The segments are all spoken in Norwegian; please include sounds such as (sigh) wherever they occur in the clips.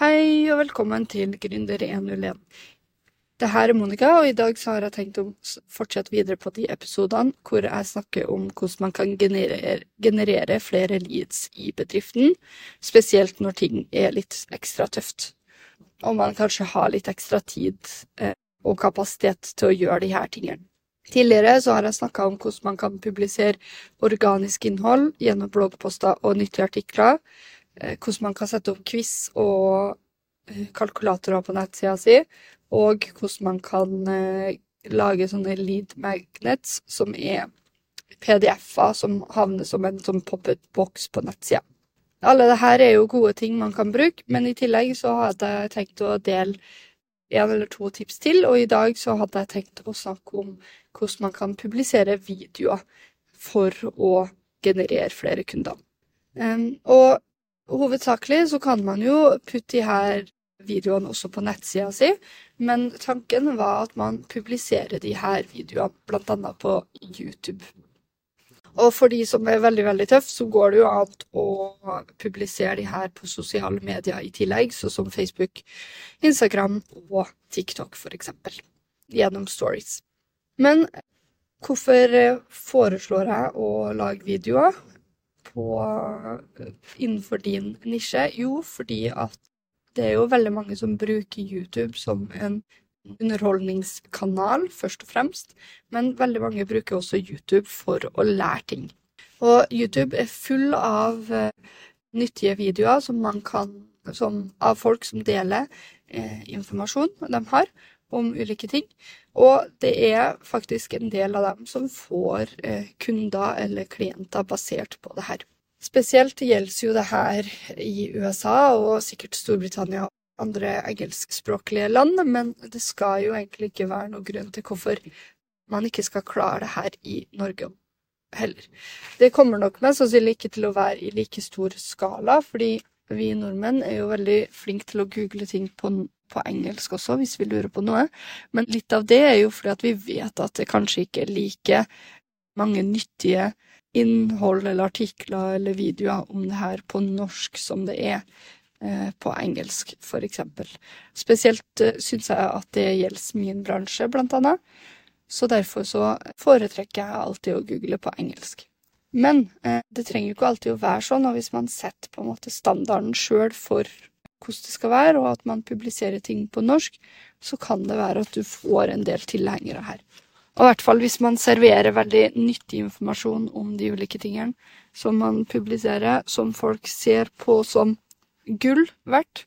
Hei og velkommen til Gründer 101. Det her er Monica, og i dag har jeg tenkt å fortsette videre på de episodene hvor jeg snakker om hvordan man kan generere, generere flere leads i bedriften, spesielt når ting er litt ekstra tøft, og man kanskje har litt ekstra tid eh, og kapasitet til å gjøre de her tingene. Tidligere har jeg snakka om hvordan man kan publisere organisk innhold gjennom bloggposter og nyttige artikler, hvordan man kan sette opp quiz og eh, kalkulatorer på nettsida si, og hvordan man kan eh, lage sånne lead magnets, som er PDF-er som havner som en sånn pop-up-boks på nettsida. Alle det her er jo gode ting man kan bruke, men i tillegg så hadde jeg tenkt å dele en eller to tips til, og i dag så hadde jeg tenkt å snakke om hvordan man kan publisere videoer for å generere flere kunder. Og hovedsakelig så kan man jo putte de her videoene også på nettsida si, men tanken var at man publiserer de her videoene annet på YouTube. Og for de som er veldig, veldig tøff, så går det jo an å publisere de her på sosiale medier i tillegg, sånn som Facebook, Instagram og TikTok, eksempel, gjennom stories. Men hvorfor foreslår jeg å lage videoer på, eh, innenfor din nisje? Jo, fordi at det er jo veldig mange som bruker YouTube som en underholdningskanal, først og fremst, men veldig mange bruker også YouTube for å lære ting. Og YouTube er full av eh, nyttige videoer som man kan som, av folk som deler eh, informasjon de har om ulike ting. Og det er faktisk en del av dem som får eh, kunder eller klienter basert på det her. Spesielt gjelder jo det her i USA og sikkert Storbritannia og andre engelskspråklige land, men det skal jo egentlig ikke være noen grunn til hvorfor man ikke skal klare det her i Norge heller. Det kommer nok mest sannsynlig ikke til å være i like stor skala, fordi vi nordmenn er jo veldig flinke til å google ting på, på engelsk også, hvis vi lurer på noe. Men litt av det er jo fordi at vi vet at det kanskje ikke er like mange nyttige innhold eller artikler eller videoer om det her på norsk som det er eh, på engelsk, eksempel. Spesielt eh, syns jeg at det gjelder min bransje, blant annet. Så derfor så foretrekker jeg alltid å google på engelsk. Men eh, det trenger jo ikke alltid å være sånn, og hvis man setter på en måte standarden sjøl for hvordan det skal være, og at man publiserer ting på norsk, så kan det være at du får en del tilhengere her. Og i hvert fall hvis man serverer veldig nyttig informasjon om de ulike tingene som man publiserer, som folk ser på som gull verdt,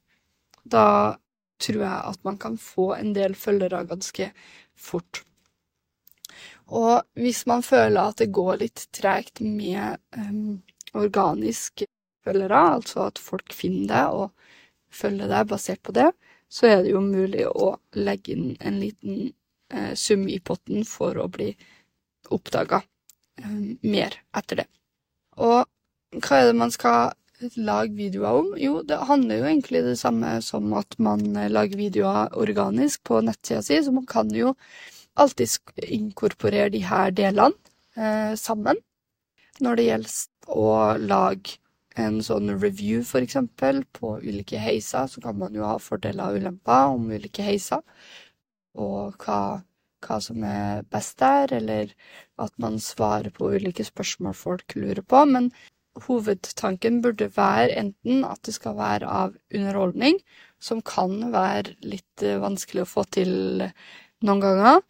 da tror jeg at man kan få en del følgere ganske fort. Og hvis man føler at det går litt tregt med um, organiske følgere, altså at folk finner det og følger deg basert på det, så er det jo mulig å legge inn en liten eh, sum i potten for å bli oppdaga eh, mer etter det. Og hva er det man skal lage videoer om? Jo, det handler jo egentlig det samme som at man eh, lager videoer organisk på nettsida si, så man kan jo alltid inkorporere de her delene eh, sammen. Når det gjelder å lage en sånn review, for eksempel, på ulike heiser, så kan man jo ha fordeler og ulemper om ulike heiser, og hva, hva som er best der, eller at man svarer på ulike spørsmål folk lurer på. Men hovedtanken burde være enten at det skal være av underholdning, som kan være litt eh, vanskelig å få til noen ganger.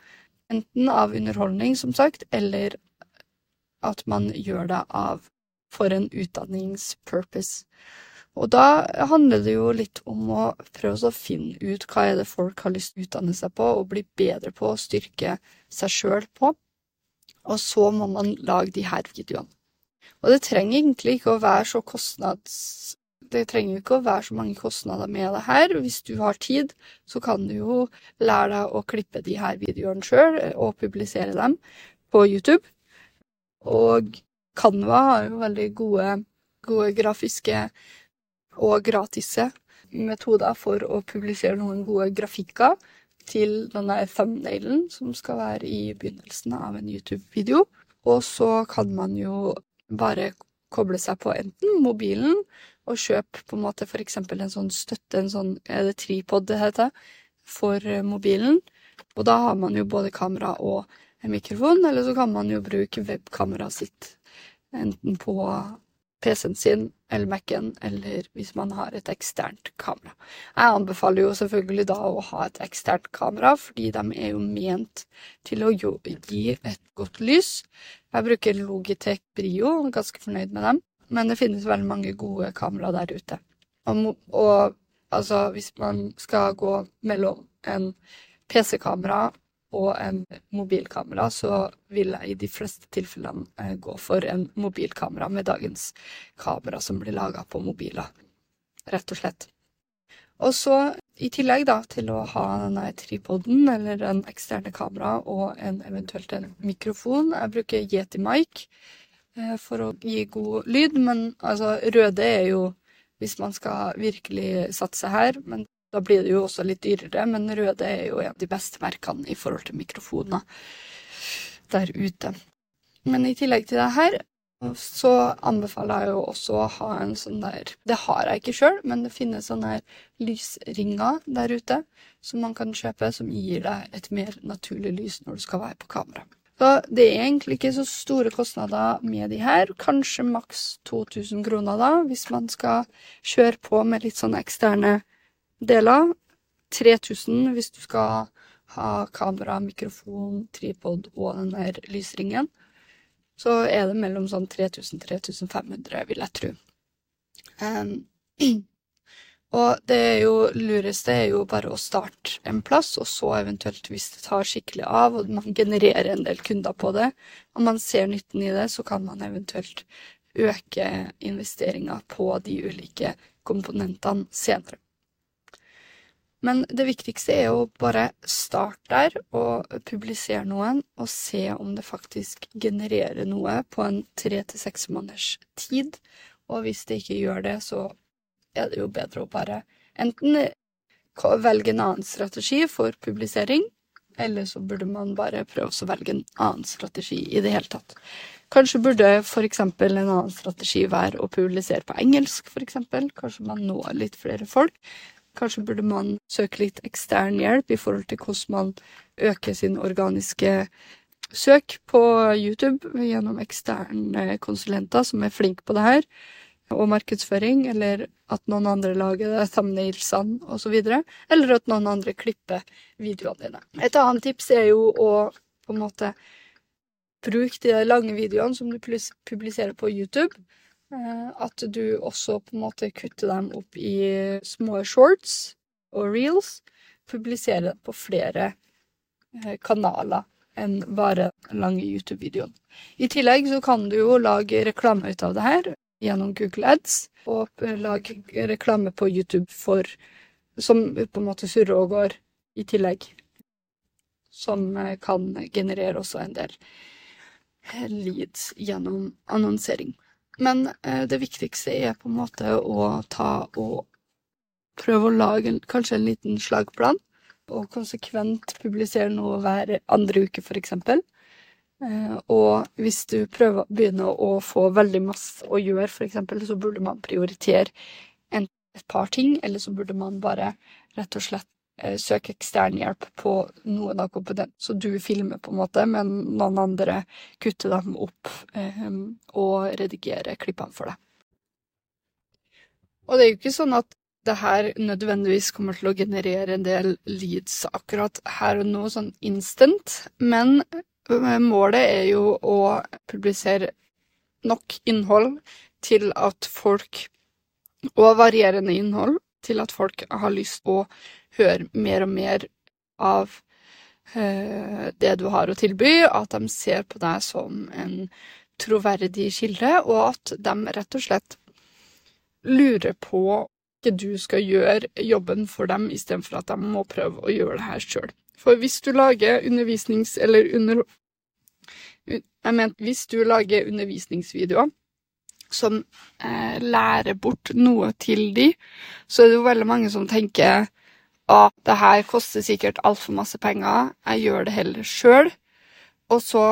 Enten av underholdning, som sagt, eller at man gjør det av for en utdanningspurpose. Og da handler det jo litt om å prøve å finne ut hva er det folk har lyst til å utdanne seg på, og bli bedre på, å styrke seg sjøl på. Og så må man lage de her videoene. Og det trenger egentlig ikke å være så kostnads... Det trenger ikke å være så mange kostnader med det her. Hvis du har tid, så kan du jo lære deg å klippe de her videoene sjøl, og publisere dem på YouTube. Og Canva har jo veldig gode, gode grafiske og gratise metoder for å publisere noen gode grafikker til denne thumbnailen som skal være i begynnelsen av en YouTube-video. Og så kan man jo bare koble seg på enten mobilen og kjøpe på en måte eksempel en sånn støtte, en sånn er det tripod det heter, for eh, mobilen. Og da har man jo både kamera og en mikrofon, eller så kan man jo bruke webkameraet sitt enten på PC-en sin eller Mac-en, eller hvis man har et eksternt kamera. Jeg anbefaler jo selvfølgelig da å ha et eksternt kamera, fordi de er jo ment til å gi et godt lys. Jeg bruker Logitech Brio, og er ganske fornøyd med dem, men det finnes veldig mange gode kamera der ute. Og, og altså, hvis man skal gå mellom en PC-kamera og en mobilkamera, så vil jeg i de fleste tilfellene eh, gå for en mobilkamera med dagens kamera som blir laga på mobiler, rett og slett. Og så, i tillegg da, til å ha denne tripoden eller en eksterne kamera og en eventuelt en mikrofon Jeg bruker Yeti Mic eh, for å gi god lyd, men altså, røde er jo hvis man skal virkelig satse her, men da blir det jo også litt dyrere, men Røde er jo en av de beste merkene i forhold til mikrofoner der ute. Men i tillegg til det her, så anbefaler jeg jo også å ha en sånn der Det har jeg ikke sjøl, men det finnes sånne lysringer der ute som man kan kjøpe, som gir deg et mer naturlig lys når du skal være på kamera. Så det er egentlig ikke så store kostnader med de her. Kanskje maks 2000 kroner da, hvis man skal kjøre på med litt sånne eksterne deler. 3000 hvis du skal ha kamera, mikrofon, tripod og den der lysringen. Så er det mellom sånn 3000-3500, vil jeg tro. Um, (clears throat) og det er jo lureste er jo bare å starte en plass, og så eventuelt, hvis det tar skikkelig av, og man genererer en del kunder på det, og man ser nytten i det, så kan man eventuelt øke investeringa på de ulike komponentene senere. Men det viktigste er å bare starte der og publisere noen, og se om det faktisk genererer noe på en tre til seks måneders tid. Og hvis det ikke gjør det, så er det jo bedre å bare enten velge en annen strategi for publisering, eller så burde man bare prøve å velge en annen strategi i det hele tatt. Kanskje burde f.eks. en annen strategi være å publisere på engelsk, f.eks. Kanskje man når litt flere folk. Kanskje burde man søke litt ekstern hjelp i forhold til hvordan man øker sin organiske søk på YouTube gjennom eksterne konsulenter som er flinke på det her, og markedsføring, eller at noen andre lager det, thumbnailsene osv., eller at noen andre klipper videoene dine. Et annet tips er jo å på en måte bruke de lange videoene som du publiserer på YouTube at du også på en måte kutter dem opp i små shorts og reels. Publiserer dem på flere eh, kanaler enn bare lange YouTube-videoer. I tillegg så kan du jo lage reklame ut av det her gjennom Google Ads, og lage reklame på YouTube for Som på en måte surrer og går i tillegg. Som eh, kan generere også en del leads gjennom annonsering. Men eh, det viktigste er på en måte å ta og prøve å lage en, kanskje en liten slagplan, og konsekvent publisere noe hver andre uke, eksempel. Eh, og hvis du prøver, begynner å få veldig masse å gjøre, eksempel, så burde man prioritere et par ting, eller så burde man bare rett og slett søke ekstern hjelp på noen av komponentene. Så du filmer, på en måte, men noen andre kutter dem opp eh, og redigerer klippene for deg. Og det er jo ikke sånn at det her nødvendigvis kommer til å generere en del leads akkurat her og nå, sånn instant, men eh, målet er jo å publisere nok innhold til at folk Og varierende innhold til at folk har lyst å høre mer og mer av eh, det du har å tilby, at de ser på deg som en troverdig kilde, og at de rett og slett lurer på ikke du skal gjøre jobben for dem, istedenfor at de må prøve å gjøre det her sjøl. For hvis du lager undervisnings... Eller under... Jeg mener, hvis du lager undervisningsvideoer som eh, lærer bort noe til de, så er det jo veldig mange som tenker at det her koster sikkert altfor masse penger, jeg gjør det heller sjøl. Og så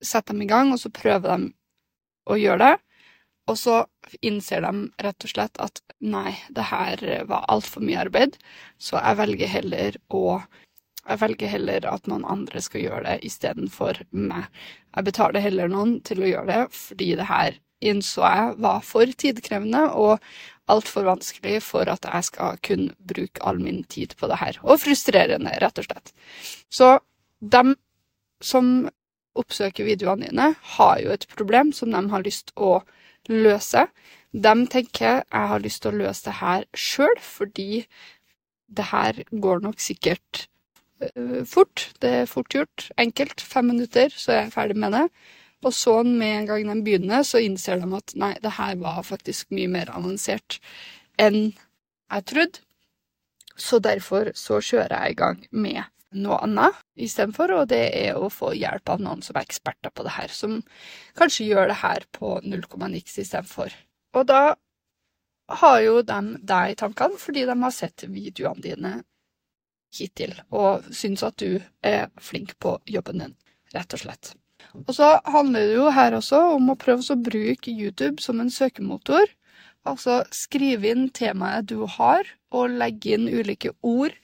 setter de i gang, og så prøver de å gjøre det. Og så innser de rett og slett at nei, det her var altfor mye arbeid, så jeg velger heller å jeg velger heller at noen andre skal gjøre det istedenfor meg. Jeg betaler heller noen til å gjøre det, fordi det her innså jeg var for tidkrevende og altfor vanskelig for at jeg skal kunne bruke all min tid på det her. Og frustrerende, rett og slett. Så de som oppsøker videoene dine, har jo et problem som de har lyst å løse. De tenker jeg har lyst til å løse det her sjøl, fordi det her går nok sikkert uh, fort. Det er fort gjort. Enkelt. Fem minutter, så er jeg ferdig med det. Og så med en gang de begynner, så innser de at nei, det her var faktisk mye mer avansert enn jeg trodde. Så derfor så kjører jeg i gang med noe annet istedenfor, og det er å få hjelp av noen som er eksperter på det her, som kanskje gjør det her på null komma niks istedenfor. Og da har jo de deg i tankene fordi de har sett videoene dine hittil, og syns at du er flink på jobben din, rett og slett. Og så handler det jo her også om å prøve å bruke YouTube som en søkemotor. Altså skrive inn temaet du har, og legge inn ulike ord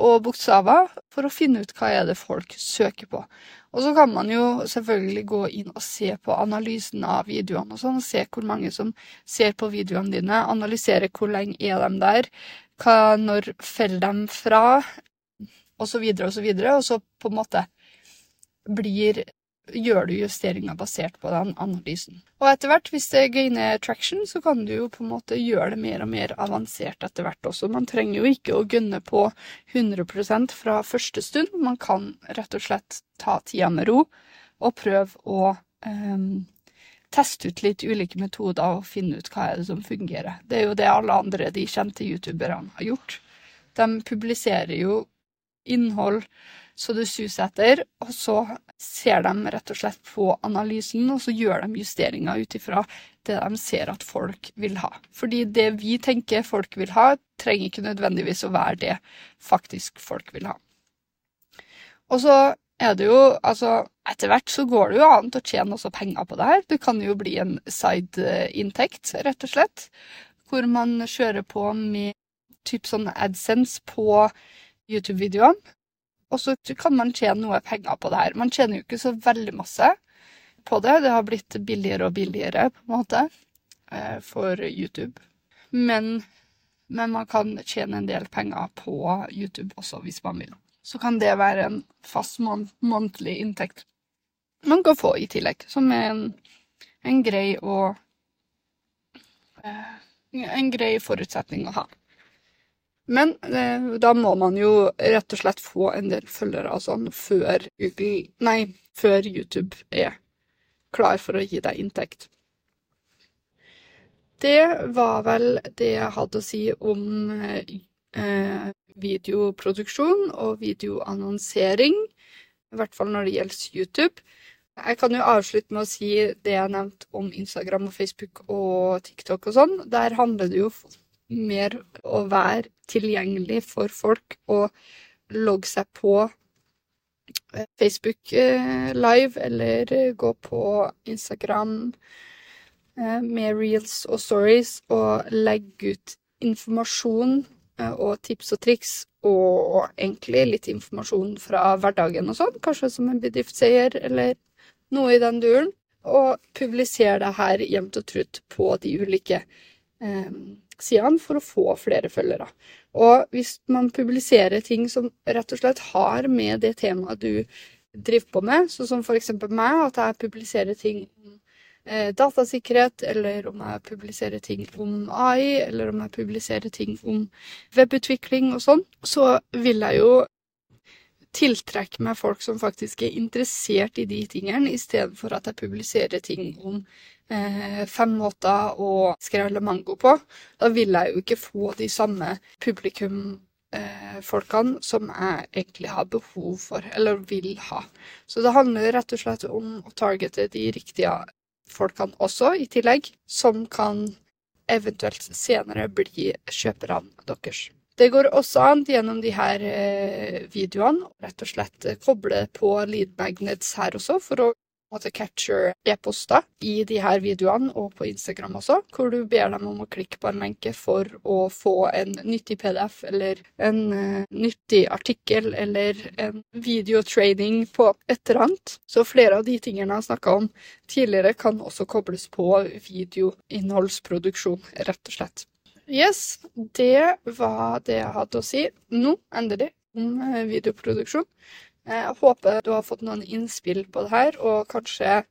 og bokstaver for å finne ut hva er det folk søker på. Og så kan man jo selvfølgelig gå inn og se på analysen av videoene og sånn, se hvor mange som ser på videoene dine, analysere hvor lenge er de der, hva, når faller de fra, så videre og så videre, og så på en måte blir gjør du justeringer basert på den analysen. Og etter hvert, hvis det gainer traction, så kan du jo på en måte gjøre det mer og mer avansert etter hvert også. Man trenger jo ikke å gunne på 100% fra første stund. Man kan rett og slett ta tida med ro og prøve å um, teste ut litt ulike metoder og finne ut hva er det som fungerer. Det er jo det alle andre de kjente youtuberne har gjort. De publiserer jo innhold så det suser etter, og så ser de rett og slett på analysen, og så gjør de justeringer ut ifra det de ser at folk vil ha. Fordi det vi tenker folk vil ha, trenger ikke nødvendigvis å være det faktisk folk vil ha. Og så er det jo Altså, etter hvert så går det jo an å tjene også penger på det her. Det kan jo bli en side-inntekt, rett og slett, hvor man kjører på med typ sånn AdSense på YouTube-videoene. Og så kan man tjene noe penger på det her. Man tjener jo ikke så veldig masse på det. Det har blitt billigere og billigere, på en måte, eh, for YouTube. Men, men man kan tjene en del penger på YouTube også, hvis man vil. Så kan det være en fast månedlig inntekt man kan få i tillegg, som er en, en grei og eh, En grei forutsetning å ha. Men eh, da må man jo rett og slett få en del følgere sånn før Google Nei, før YouTube er klar for å gi deg inntekt. Det var vel det jeg hadde å si om eh, videoproduksjon og videoannonsering. I hvert fall når det gjelder YouTube. Jeg kan jo avslutte med å si det jeg nevnte om Instagram og Facebook og TikTok og sånn. Der handler det jo mer å være tilgjengelig for folk og logge seg på eh, Facebook eh, live eller eh, gå på Instagram med reels og stories og legge ut informasjon og tips og triks og egentlig litt informasjon fra hverdagen og sånn, kanskje som en bedriftseier eller noe i den duren, og publisere det her jevnt og trutt på de ulike eh, sidene for å få flere følgere. Og hvis man publiserer ting som rett og slett har med det temaet du driver på med, sånn som eksempel meg, at jeg publiserer ting om eh, datasikkerhet, eller om jeg publiserer ting om AI, eller om jeg publiserer ting om webutvikling og sånn, så vil jeg jo tiltrekke meg folk som faktisk er interessert i de tingene, istedenfor at jeg publiserer ting om eh, fem måter å skrelle mango på. Da vil jeg jo ikke få de samme publikumfolkene eh, som jeg egentlig har behov for, eller vil ha. Så det handler rett og slett om å targete de riktige folkene også, i tillegg, som kan eventuelt senere bli kjøperne deres. Det går også an gjennom de her eh, videoene rett og slett koble på lead magnets her også, for å måte capture e-poster i de her videoene, og på Instagram også, hvor du ber dem om å klikke på en lenke for å få en nyttig PDF eller en uh, nyttig artikkel eller en videotraining på et eller annet. Så flere av de tingene jeg snakka om tidligere, kan også kobles på videoinnholdsproduksjon, rett og slett. Yes, det var det jeg hadde å si nå, endelig, om eh, videoproduksjon. Jeg håper du har fått noen innspill på det her, og kanskje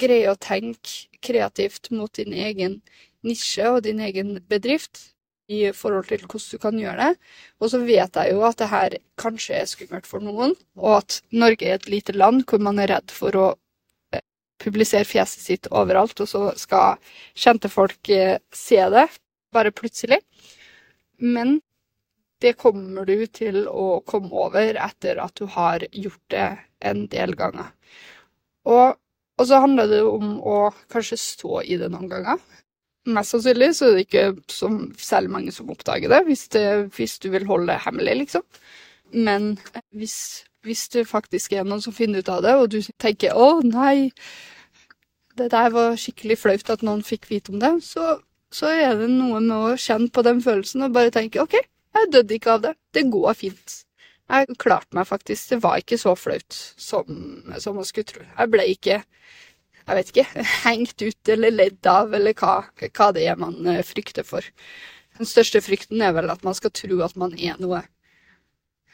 greier å tenke kreativt mot din egen nisje og din egen bedrift i forhold til hvordan du kan gjøre det. Og så vet jeg jo at det her kanskje er skummelt for noen, og at Norge er et lite land hvor man er redd for å eh, publisere fjeset sitt overalt, og så skal kjente folk eh, se det bare plutselig. Men det kommer du til å komme over etter at du har gjort det en del ganger. Og, og så handler det om å kanskje stå i det noen ganger. Mest sannsynlig så er det ikke som, særlig mange som oppdager det hvis, det, hvis du vil holde det hemmelig, liksom. Men hvis, hvis, det faktisk er noen som finner ut av det, og du tenker 'Å, nei, det der var skikkelig flaut at noen fikk vite om det', så så er det noe med å kjenne på den følelsen og bare tenke OK, jeg døde ikke av det. Det går fint. Jeg klarte meg faktisk. Det var ikke så flaut som, som man skulle tro. Jeg ble ikke jeg vet ikke, (laughs) hengt ut eller ledd av, eller hva, hva det er man eh, frykter for. Den største frykten er vel at man skal tro at man er noe.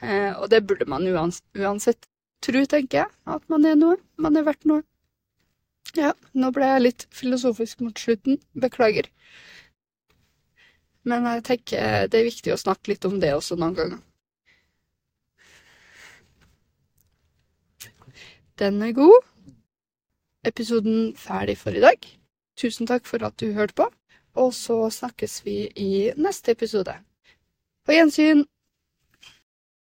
Eh, og det burde man uansett tro, tenker jeg. At man er noe. Man er verdt noe. Ja, nå ble jeg litt filosofisk mot slutten. Beklager. Men jeg tenker det er viktig å snakke litt om det også noen ganger. Den er god. Episoden ferdig for i dag. Tusen takk for at du hørte på, og så snakkes vi i neste episode. På gjensyn!